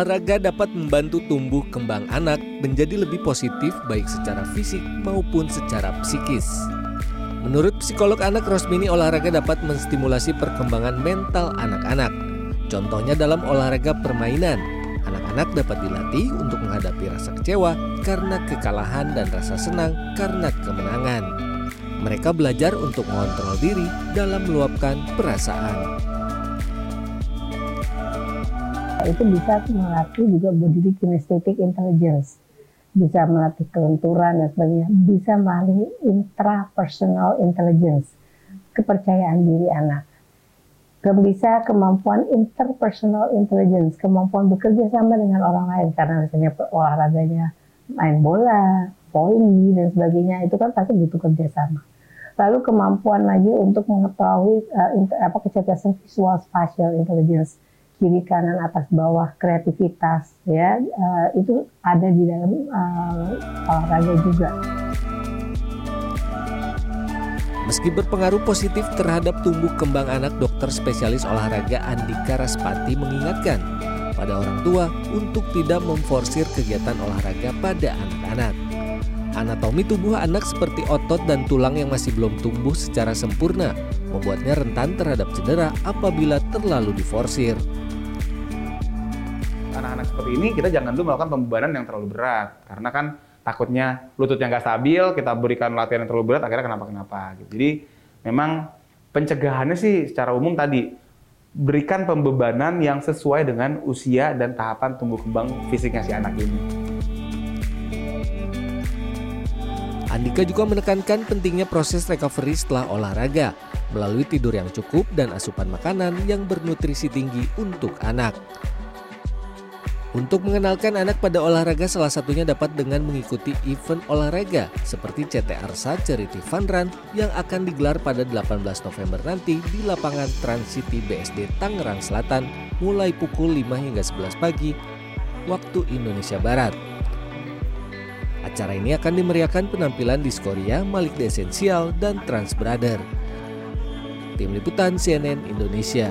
Olahraga dapat membantu tumbuh kembang anak menjadi lebih positif baik secara fisik maupun secara psikis. Menurut psikolog anak Rosmini, olahraga dapat menstimulasi perkembangan mental anak-anak. Contohnya dalam olahraga permainan, anak-anak dapat dilatih untuk menghadapi rasa kecewa karena kekalahan dan rasa senang karena kemenangan. Mereka belajar untuk mengontrol diri dalam meluapkan perasaan. Itu bisa melatih juga body kinesthetic intelligence. Bisa melatih kelenturan dan sebagainya, bisa melalui intrapersonal intelligence, kepercayaan diri anak. Bisa kemampuan interpersonal intelligence, kemampuan bekerja sama dengan orang lain. Karena misalnya olahraganya main bola, voli dan sebagainya itu kan pasti butuh kerjasama. Lalu kemampuan lagi untuk mengetahui uh, apa kecerdasan visual spatial intelligence kiri kanan atas bawah kreativitas ya uh, itu ada di dalam uh, olahraga juga. Meski berpengaruh positif terhadap tumbuh kembang anak, dokter spesialis olahraga Andika Raspati mengingatkan pada orang tua untuk tidak memforsir kegiatan olahraga pada anak-anak. Anatomi tubuh anak seperti otot dan tulang yang masih belum tumbuh secara sempurna membuatnya rentan terhadap cedera apabila terlalu diforsir anak-anak seperti ini kita jangan dulu melakukan pembebanan yang terlalu berat karena kan takutnya lututnya nggak stabil kita berikan latihan yang terlalu berat akhirnya kenapa-kenapa gitu. jadi memang pencegahannya sih secara umum tadi berikan pembebanan yang sesuai dengan usia dan tahapan tumbuh kembang fisiknya si anak ini. Andika juga menekankan pentingnya proses recovery setelah olahraga melalui tidur yang cukup dan asupan makanan yang bernutrisi tinggi untuk anak. Untuk mengenalkan anak pada olahraga salah satunya dapat dengan mengikuti event olahraga seperti CT Arsa Charity Fun Run yang akan digelar pada 18 November nanti di lapangan Trans City BSD Tangerang Selatan mulai pukul 5 hingga 11 pagi waktu Indonesia Barat. Acara ini akan dimeriahkan penampilan Diskoria, Malik The Essential, dan Trans Brother. Tim Liputan CNN Indonesia.